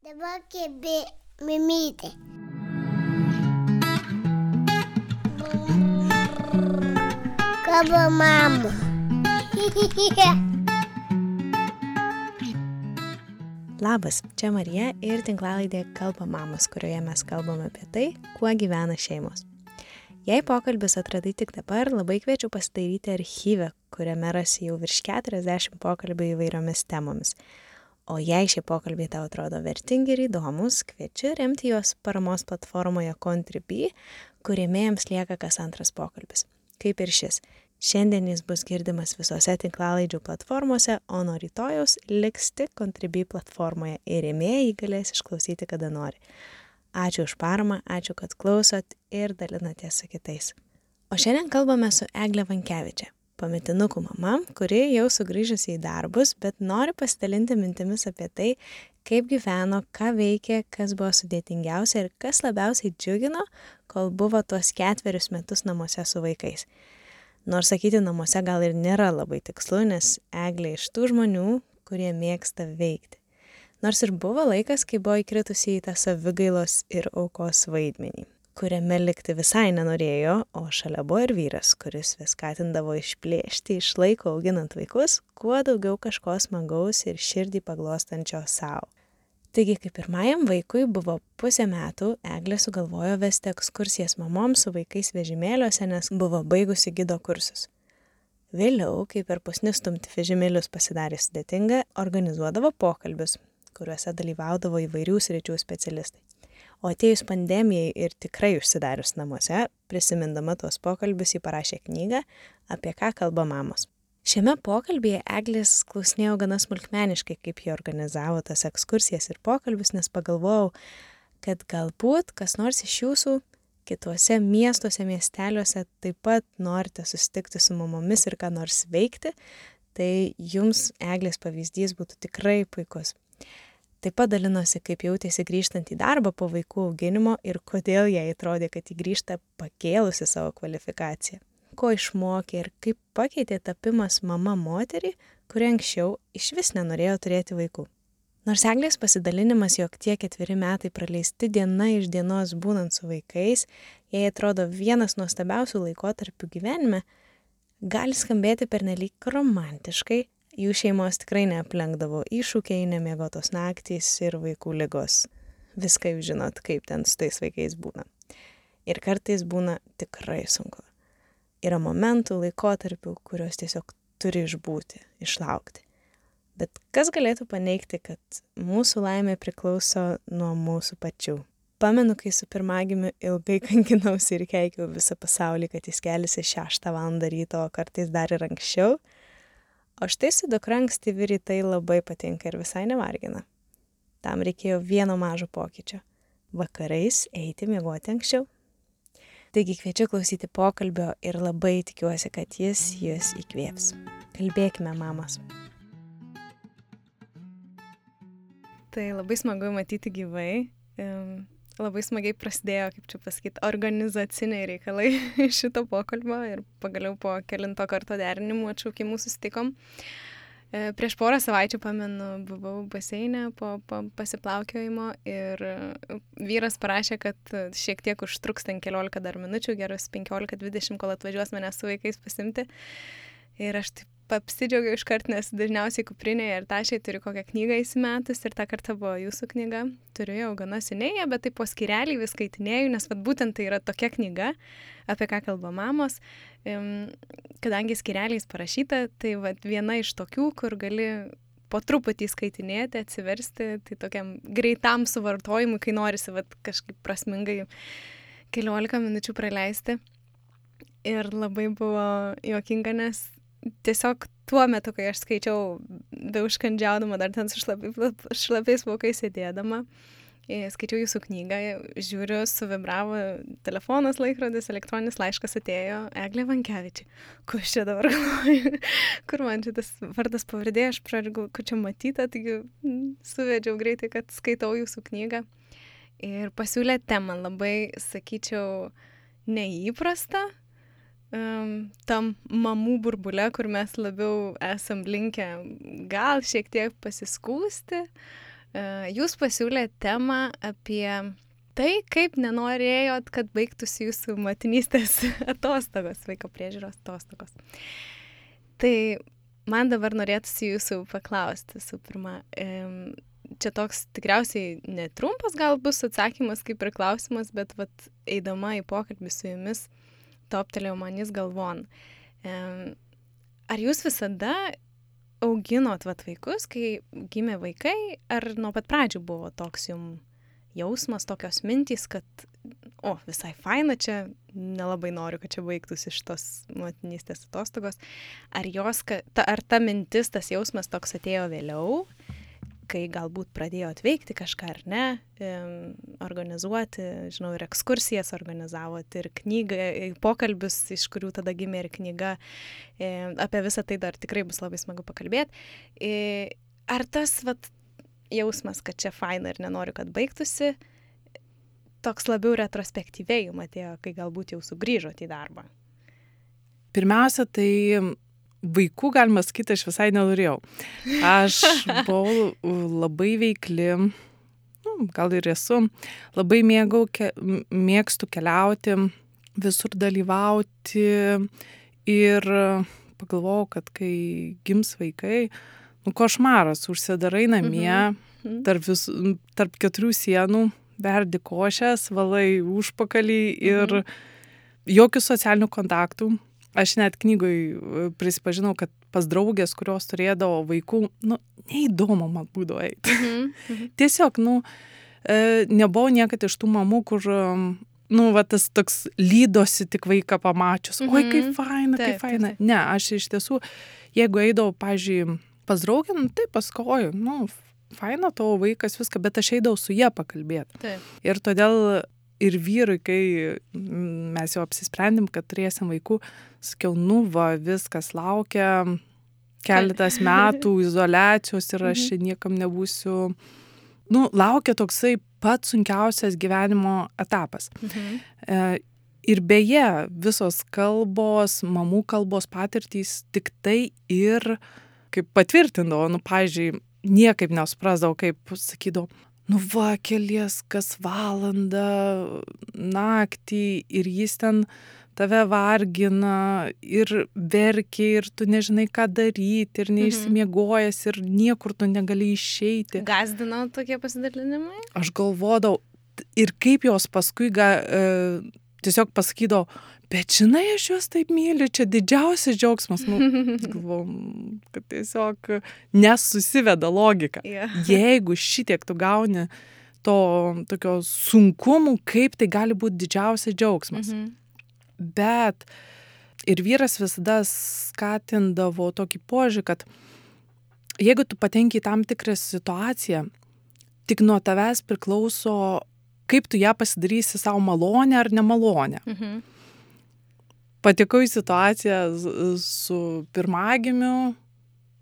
Dabar kėbė mimytė. Kaba mama. Labas, čia Marija ir tinklalaidė Kalba Mamos, kurioje mes kalbame apie tai, kuo gyvena šeimos. Jei pokalbis atradai tik dabar, labai kviečiu pasidaryti archyvę, kuriame rasi jau virš 40 pokalbių įvairiomis temomis. O jei šie pokalbiai tau atrodo vertingi ir įdomus, kviečiu remti juos paramos platformoje Contribui, kuriame jiems lieka kas antras pokalbis. Kaip ir šis. Šiandien jis bus girdimas visose tinklalaidžių platformose, o nuo rytojaus liks tik Contribui platformoje ir rėmėjai galės išklausyti kada nori. Ačiū už paramą, ačiū, kad klausot ir dalinatės su kitais. O šiandien kalbame su Egle Vankievičia, pametinukų mama, kuri jau sugrįžusi į darbus, bet nori pasidalinti mintimis apie tai, kaip gyveno, ką veikė, kas buvo sudėtingiausia ir kas labiausiai džiugino, kol buvo tuos ketverius metus namuose su vaikais. Nors sakyti namuose gal ir nėra labai tikslu, nes Eglė iš tų žmonių, kurie mėgsta veikti. Nors ir buvo laikas, kai buvo įkritusi į tą savigailos ir aukos vaidmenį, kuriame likti visai nenorėjo, o šalia buvo ir vyras, kuris vis skatindavo išplėšti iš laiko auginant vaikus, kuo daugiau kažko smagaus ir širdį paglostančio savo. Taigi, kaip pirmajam vaikui buvo pusę metų, Eglė sugalvojo vesti ekskursijas mamoms su vaikais vežimėliuose, nes buvo baigusi gido kursus. Vėliau, kai per pusnis stumti vežimėlius pasidarė sudėtinga, organizuodavo pokalbius, kuriuose dalyvaudavo įvairių sričių specialistai. O atėjus pandemijai ir tikrai užsidarius namuose, prisimindama tuos pokalbius, ji parašė knygą, apie ką kalba mamos. Šiame pokalbėje Eglis klausinėjau gana smulkmeniškai, kaip jie organizavo tas ekskursijas ir pokalbius, nes pagalvojau, kad galbūt kas nors iš jūsų kituose miestuose, miesteliuose taip pat norite susitikti su mamomis ir ką nors veikti, tai jums Eglės pavyzdys būtų tikrai puikus. Taip pat dalinosi, kaip jautėsi grįžtant į darbą po vaikų auginimo ir kodėl jai atrodė, kad jį grįžta pakėlusi savo kvalifikaciją. Ko išmokė ir kaip pakeitė tapimas mama moterį, kuri anksčiau iš vis nenorėjo turėti vaikų. Nors Eglės pasidalinimas, jog tie ketveri metai praleisti diena iš dienos būnant su vaikais, jai atrodo vienas nuostabiausių laikotarpių gyvenime, gali skambėti pernelyg romantiškai, jų šeimos tikrai neaplenkdavo iššūkiai, nemiegotos naktys ir vaikų lygos. Viską jūs žinot, kaip ten su tais vaikais būna. Ir kartais būna tikrai sunku. Yra momentų, laikotarpių, kuriuos tiesiog turi išbūti, išlaukti. Bet kas galėtų paneigti, kad mūsų laimė priklauso nuo mūsų pačių. Pamenu, kai su pirmagimiu ilgai kankinausi ir keikiau visą pasaulį, kad jis keliasi 6 val. ryto, o kartais dar ir anksčiau. O štai su dukra ankstyvi rytai labai patinka ir visai nevargina. Tam reikėjo vieno mažo pokyčio - vakarais eiti miegoti anksčiau. Taigi kviečiu klausyti pokalbio ir labai tikiuosi, kad jis jūs įkvėps. Kalbėkime, mamos. Tai labai smagu matyti gyvai. Labai smagiai prasidėjo, kaip čia pasakyti, organizaciniai reikalai šito pokalbio ir pagaliau po kelinto karto derinimų atšaukimų susitikom. E, prieš porą savaičių, pamenu, buvau baseinė po, po pasiplaukiojimo ir vyras parašė, kad šiek tiek užtruks ten keliolika dar minučių, gerus 15-20, kol atvažiuos mane su vaikais pasimti. Ir aš taip apsidžiaugiau iškart, nes dažniausiai kuprinėje ir tašiai turiu kokią knygą įsimetus ir tą kartą buvo jūsų knyga. Turiu jau gana seniai, bet tai po skirelį vis skaitinėjau, nes vat, būtent tai yra tokia knyga, apie ką kalba mamos. Kadangi skireliais parašyta, tai vat, viena iš tokių, kur gali po truputį skaitinėti, atsiversti, tai tokiam greitam suvartojimui, kai norisi vat, kažkaip prasmingai keliolika minučių praleisti. Ir labai buvo juokinga, nes tiesiog tuo metu, kai aš skaičiau, be užkandžiaudama, dar ten su šlapi, šlapiais plaukais sėdėdama, e, skaičiau jūsų knygą, žiūriu, suvibravo telefonas, laikrodis, elektroninis laiškas atėjo, Eglė Vankevičiai. Kur čia dabar galvoju, kur man šitas vardas pavardė, aš pradėjau, kur čia matyta, taigi suvedžiau greitai, kad skaitau jūsų knygą. Ir pasiūlė temą labai, sakyčiau, neįprasta, um, tam mamų burbule, kur mes labiau esam linkę gal šiek tiek pasiskūsti, jūs pasiūlėte temą apie tai, kaip nenorėjot, kad baigtųsi jūsų motinystės atostogos, vaiko priežiūros atostogos. Tai man dabar norėtųsi jūsų paklausti, su pirma, čia toks tikriausiai netrumpas gal bus atsakymas kaip ir klausimas, bet vat, eidama į pokalbį su jumis, toptelėjo manys galvon. Ar jūs visada auginot vat vaikus, kai gimė vaikai, ar nuo pat pradžių buvo toks jums jausmas, tokios mintys, kad, o, visai faina čia, nelabai noriu, kad čia baigtųsi šitos motinystės atostogos. Ar, jos, ta, ar ta mintis, tas jausmas toks atėjo vėliau, kai galbūt pradėjot veikti kažką ar ne, organizuoti, žinau, ir ekskursijas organizavot, ir knygą, pokalbius, iš kurių tada gimė ir knyga. Apie visą tai dar tikrai bus labai smagu pakalbėti. Ar tas vat, jausmas, kad čia faina ir nenoriu, kad baigtųsi, toks labiau retrospektyviai jums atėjo, kai galbūt jau sugrįžote į darbą? Pirmiausia, tai vaikų, galima sakyti, aš visai nenorėjau. Aš buvau labai veikli, nu, gal ir esu, labai mėgau, ke, mėgstu keliauti, visur dalyvauti ir pagalvojau, kad kai gims vaikai, nu, košmaras, užsidarai namie, mhm. tarp, vis, tarp keturių sienų, verdi košės, valai užpakalį ir mhm. jokių socialinių kontaktų aš net knygoj e, prisipažinau, kad pas draugės, kurios turėdavo vaikų, nu, neįdomu man būdavo eiti. Mhm. Mhm. Tiesiog, nu, e, nebuvau niekada iš tų mamų, kur, nu, va, tas toks lydosi tik vaiką pamačius. Mhm. Oi, kaip faina, taip, kaip faina. Taip, taip. Ne, aš iš tiesų, jeigu eidavau, pažiūrėjau, pas draugę, nu, tai paskoju, nu, faina tavo vaikas viską, bet aš eidavau su jie pakalbėti. Taip. Ir todėl ir vyrui, kai mes jau apsisprendėm, kad turėsim vaikų, sakiau, nu va, viskas laukia keletas metų izolacijos ir aš niekam nebūsiu. Nu, laukia toksai pats sunkiausias gyvenimo etapas. Mhm. E, ir beje, visos kalbos, mamų kalbos patirtys tik tai ir kaip patvirtindavo, nu, pažiūrėjau, niekaip nesuprasdavau, kaip sakydavau, nu va, kelies kas valandą naktį ir jis ten tave vargina ir verkia ir tu nežinai, ką daryti ir neišsimiegojęs ir niekur tu negali išeiti. Gazdino tokie pasidalinimai? Aš galvodavau ir kaip jos paskui ga, e, tiesiog pasakydavo, bet žinai, aš juos taip myliu, čia didžiausias džiaugsmas. Nu, galvom, kad tiesiog nesusiveda logika. Yeah. Jeigu šitiek tu gauni to tokio sunkumų, kaip tai gali būti didžiausias džiaugsmas. Mm -hmm. Bet ir vyras visada skatindavo tokį požiūrį, kad jeigu tu patenki į tam tikrą situaciją, tik nuo tavęs priklauso, kaip tu ją pasidarysi savo malonę ar nemalonę. Mhm patekau į situaciją su pirmagimiu,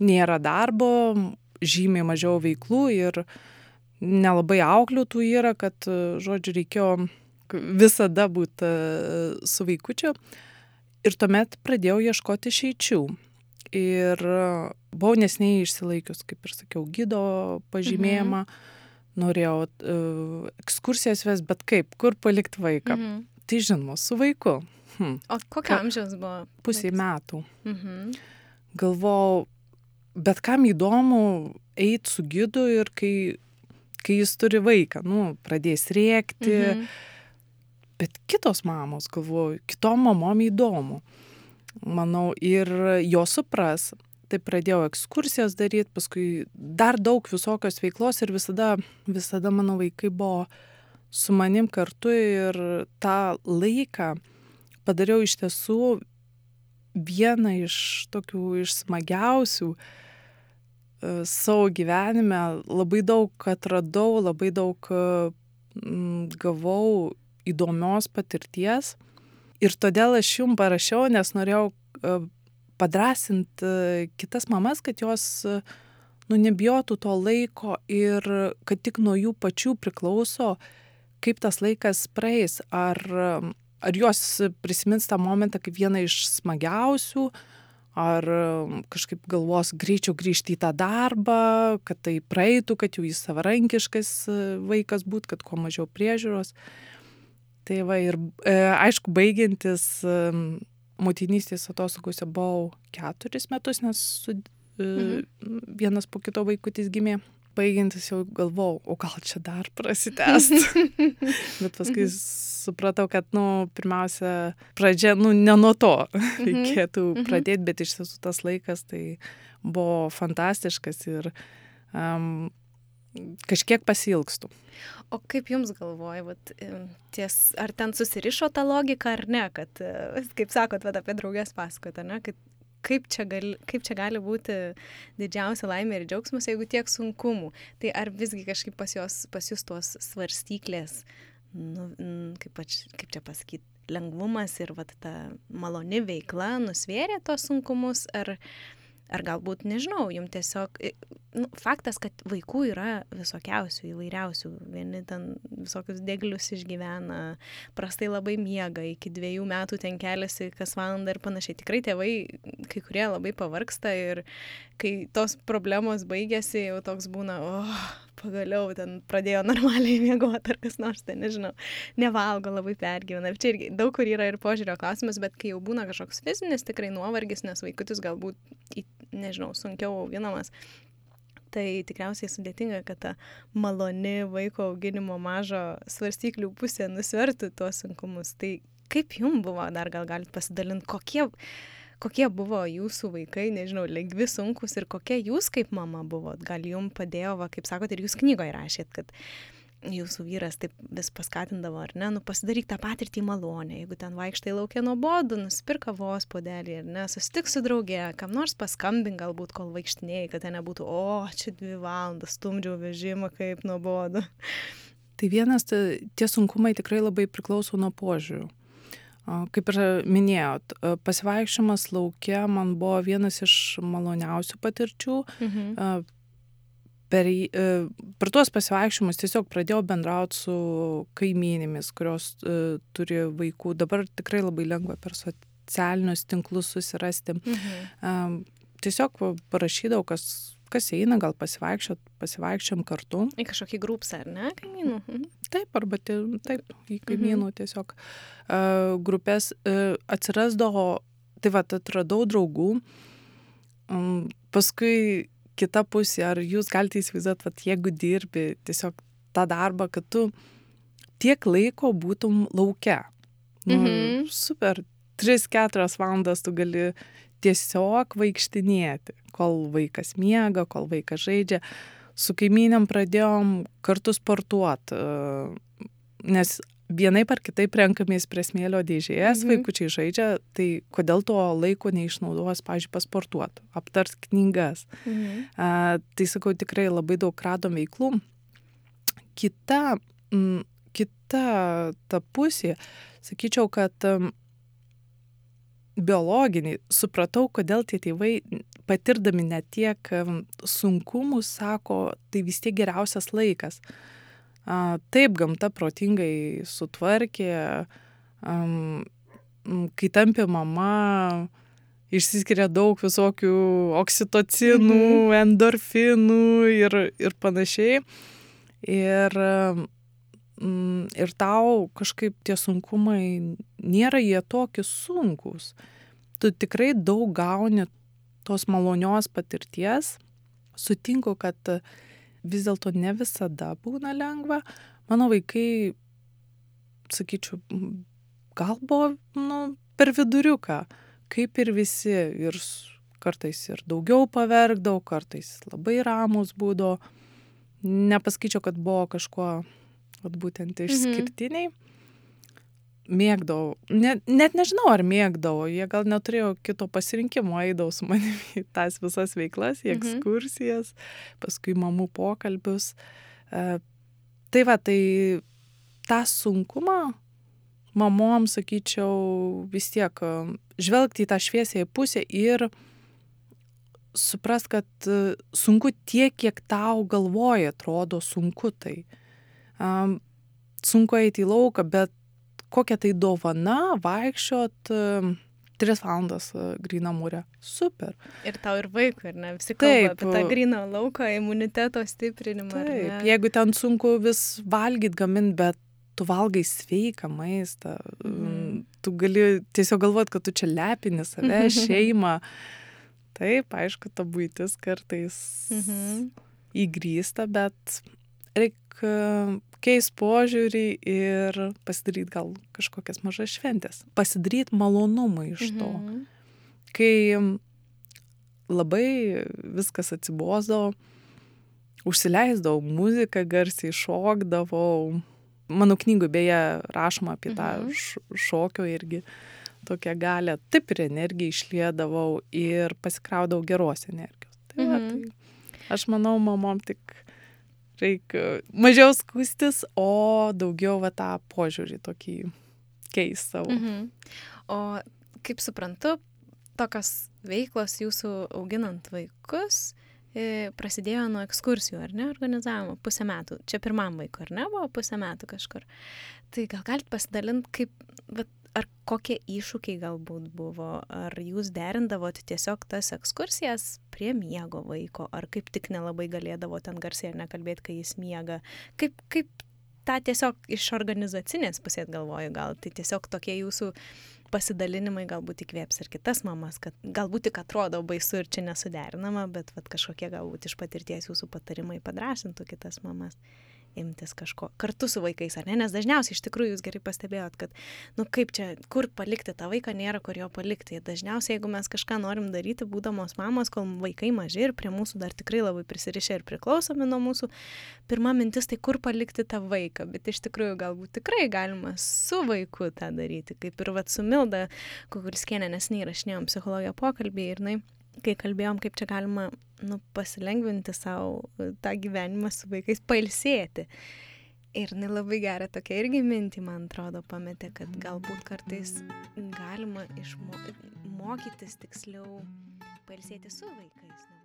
nėra darbo, žymiai mažiau veiklų ir nelabai auklių tų yra, kad, žodžiu, reikėjo visada būti su vaikučiu. Ir tuomet pradėjau ieškoti išeičių. Ir buvau nesnei išsilaikius, kaip ir sakiau, gydo pažymėjimą, mhm. norėjau uh, ekskursijas ves, bet kaip, kur palikti vaiką. Mhm. Tai žinoma, su vaiku. Hmm. O kokio amžiaus buvo? Pusė metų. Mhm. Galvojau, bet kam įdomu eiti su gidu ir kai, kai jis turi vaiką, nu, pradės rėkti. Mhm. Bet kitos mamos, galvoju, kitom mamom įdomu. Manau, ir jo supras. Tai pradėjau ekskursijas daryti, paskui dar daug visokios veiklos ir visada, visada mano vaikai buvo su manim kartu ir tą laiką padariau iš tiesų vieną iš tokių iš smagiausių e, savo gyvenime. Labai daug atradau, labai daug e, gavau įdomios patirties. Ir todėl aš jum parašiau, nes norėjau e, padrasinti kitas mamas, kad jos nu, nebijotų to laiko ir kad tik nuo jų pačių priklauso, kaip tas laikas praeis. Ar ar jos prisimins tą momentą kaip vieną iš smagiausių, ar um, kažkaip galvos greičiau grįžti į tą darbą, kad tai praeitų, kad jau jis savarankiškas e, vaikas būt, kad kuo mažiau priežiūros. Tai va ir e, aišku, baigiantis motinystės atostogose buvau keturis metus, nes su, e, mhm. vienas po kito vaikutis gimė. Baigiantis jau galvau, o gal čia dar prasitęst. Bet paskui mhm. supratau, kad, nu, pirmiausia, pradžia, nu, ne nuo to mhm. reikėtų mhm. pradėti, bet iš tiesų tas laikas tai buvo fantastiškas ir um, kažkiek pasilgstų. O kaip jums galvoja, vat, ties, ar ten susirišo ta logika ar ne, kad, e, kaip sakot, vat, apie draugės pasakot, ne, kad kaip čia, gali, kaip čia gali būti didžiausia laimė ir džiaugsmas, jeigu tiek sunkumų. Tai ar visgi kažkaip pas, jos, pas jūs tos svarstyklės, nu, kaip, pač, kaip čia pasakyti, lengvumas ir vat, ta maloni veikla nusvėrė tos sunkumus, ar, ar galbūt, nežinau, jums tiesiog, nu, faktas, kad vaikų yra visokiausių, įvairiausių, vieni ten visokius dėglius išgyvena, prastai labai miega, iki dviejų metų ten keliasi kas valandą ir panašiai. Tikrai tėvai, kai kurie labai pavarksta ir kai tos problemos baigėsi, jau toks būna, oh, pagaliau ten pradėjo normaliai miegoti ar kas nors, tai nežinau, nevalgo, labai pergyvena. Čia irgi daug kur yra ir požiūrio klausimas, bet kai jau būna kažkoks fizinis tikrai nuovargis, nes vaikutis galbūt, nežinau, sunkiau auginamas, tai tikriausiai sudėtinga, kad ta maloni vaiko auginimo mažo svarstyklių pusė nusvertų tuos sunkumus. Tai kaip jums buvo, dar gal galite pasidalinti, kokie kokie buvo jūsų vaikai, nežinau, lengvi, sunkus ir kokie jūs kaip mama buvot. Gal jums padėjo, va, kaip sakot, ir jūs knygoje rašėt, kad jūsų vyras taip vis paskatindavo, ar ne, nu pasidaryk tą patirtį malonę, jeigu ten vaikštai laukia nuobodu, nusipirk kavos podelį, ar ne, sustik su draugė, kam nors paskambink galbūt, kol vaikštinėjai, kad ten nebūtų, o, čia dvi valandas stumdžiau vežimą, kaip nuobodu. Tai vienas, tie sunkumai tikrai labai priklauso nuo požiūrių. Kaip ir minėjot, pasivaikščiojimas laukia man buvo vienas iš maloniausių patirčių. Mhm. Per, per tuos pasivaikščiojimus tiesiog pradėjau bendrauti su kaimynėmis, kurios uh, turi vaikų. Dabar tikrai labai lengva per socialinius tinklus susirasti. Mhm. Uh, tiesiog parašydavau, kas kas eina, gal pasivaikščiot, pasivaikščiam kartu. Į kažkokį grupsą, ar ne, kaimynų? Mhm. Taip, arba taip, į kaimynų mhm. tiesiog uh, grupės uh, atsirasdavo, tai va, atradau draugų, um, paskui kita pusė, ar jūs galite įsivaizduoti, kad jeigu dirbi tiesiog tą darbą, kad tu tiek laiko būtum laukia. Nu, mhm. Super, 3-4 valandas tu gali tiesiog vaikštinėti, kol vaikas miega, kol vaikas žaidžia. Su kaimynėm pradėjom kartu sportuoti, e, nes vienai par kitaip renkamės prie smėlio dėžės, mhm. vaikučiai žaidžia, tai kodėl to laiko neišnaudos, pažiūrėjau, pasportuoti, aptart knygas. Mhm. A, tai sakau, tikrai labai daug radom veiklų. Kita, m, kita ta pusė, sakyčiau, kad m, biologiniai supratau, kodėl tie tėvai, patirdami net tiek sunkumų, sako, tai vis tiek geriausias laikas. Taip, gamta protingai sutvarkė, kai tampė mama, išsiskiria daug visokių oksitocinų, mhm. endorfinų ir, ir panašiai. Ir ir tau kažkaip tie sunkumai nėra jie tokie sunkus. Tu tikrai daug gauni tos malonios patirties. Sutinku, kad vis dėlto ne visada būna lengva. Mano vaikai, sakyčiau, gal buvo nu, per viduriuką, kaip ir visi. Ir kartais ir daugiau pavergdavau, kartais labai ramus būdavo. Nepasakyčiau, kad buvo kažkuo vat būtent mhm. išskirtiniai. Mhm. Mėgdavau, net, net nežinau, ar mėgdavau, jie gal neturėjo kito pasirinkimo, eidavau su manimi į tas visas veiklas, į mhm. ekskursijas, mhm. paskui mamų pokalbius. E, tai va, tai tą sunkumą mamom, sakyčiau, vis tiek e, žvelgti į tą šviesėją pusę ir suprast, kad e, sunku tiek, kiek tau galvoja, atrodo sunku tai um, sunku eiti į lauką, bet kokia tai dovana vaikščiot um, tris valandas grįna mūre. Super. Ir tau ir vaikui, ar ne? Visi kalba apie tą gryną lauką, imuniteto stiprinimą. Taip, jeigu ten sunku vis valgyti, gaminti, bet tu valgai sveiką maistą, mhm. tu gali tiesiog galvoti, kad tu čia lepini save, šeimą. Taip, aišku, ta būtis kartais mhm. įgrysta, bet reikia keist požiūrį ir pasidaryt gal kažkokias mažas šventės. Pasidaryt malonumą iš to. Mhm. Kai labai viskas atsibosdavo, užsileisdavau muziką, garsiai šokdavau. Mano knygų beje rašoma apie tą mhm. šokio irgi tokią galę. Taip ir energiją išliedavau ir pasikraudavau geros energijos. Tai, mhm. va, tai aš manau, mamom tik reikia mažiau skustis, o daugiau va tą požiūrį tokį keis savo. Mhm. O kaip suprantu, tokios veiklos jūsų auginant vaikus e, prasidėjo nuo ekskursijų, ar ne, organizavimo, pusę metų. Čia pirmam vaikui, ar ne, buvo pusę metų kažkur. Tai gal galite pasidalinti, kaip, vat, ar kokie iššūkiai galbūt buvo, ar jūs derindavot tiesiog tas ekskursijas prie miego vaiko, ar kaip tik nelabai galėdavo ten garsiai ar nekalbėti, kai jis miega. Kaip, kaip tą tiesiog iš organizacinės pusės galvoju, gal tai tiesiog tokie jūsų pasidalinimai galbūt įkvėps ir kitas mamas, kad galbūt tik atrodo baisu ir čia nesuderinama, bet vat, kažkokie galbūt iš patirties jūsų patarimai padrasintų kitas mamas imtis kažko kartu su vaikais, ar ne? Nes dažniausiai iš tikrųjų jūs gerai pastebėjot, kad, nu kaip čia, kur palikti tą vaiką, nėra kur jo palikti. Dažniausiai, jeigu mes kažką norim daryti, būdamos mamos, kol vaikai maži ir prie mūsų dar tikrai labai prisirišę ir priklausomi nuo mūsų, pirma mintis tai kur palikti tą vaiką. Bet iš tikrųjų galbūt tikrai galima su vaiku tą daryti. Kaip ir vad su Milda, kuris kienė nesnei rašinėjom psichologiją pokalbį ir, na, kai kalbėjom, kaip čia galima nu, pasilengvinti savo tą gyvenimą su vaikais, pailsėti. Ir jinai labai gerą tokia irgi mintį, man atrodo, pametė, kad galbūt kartais galima išmokytis tiksliau pailsėti su vaikais. Nu.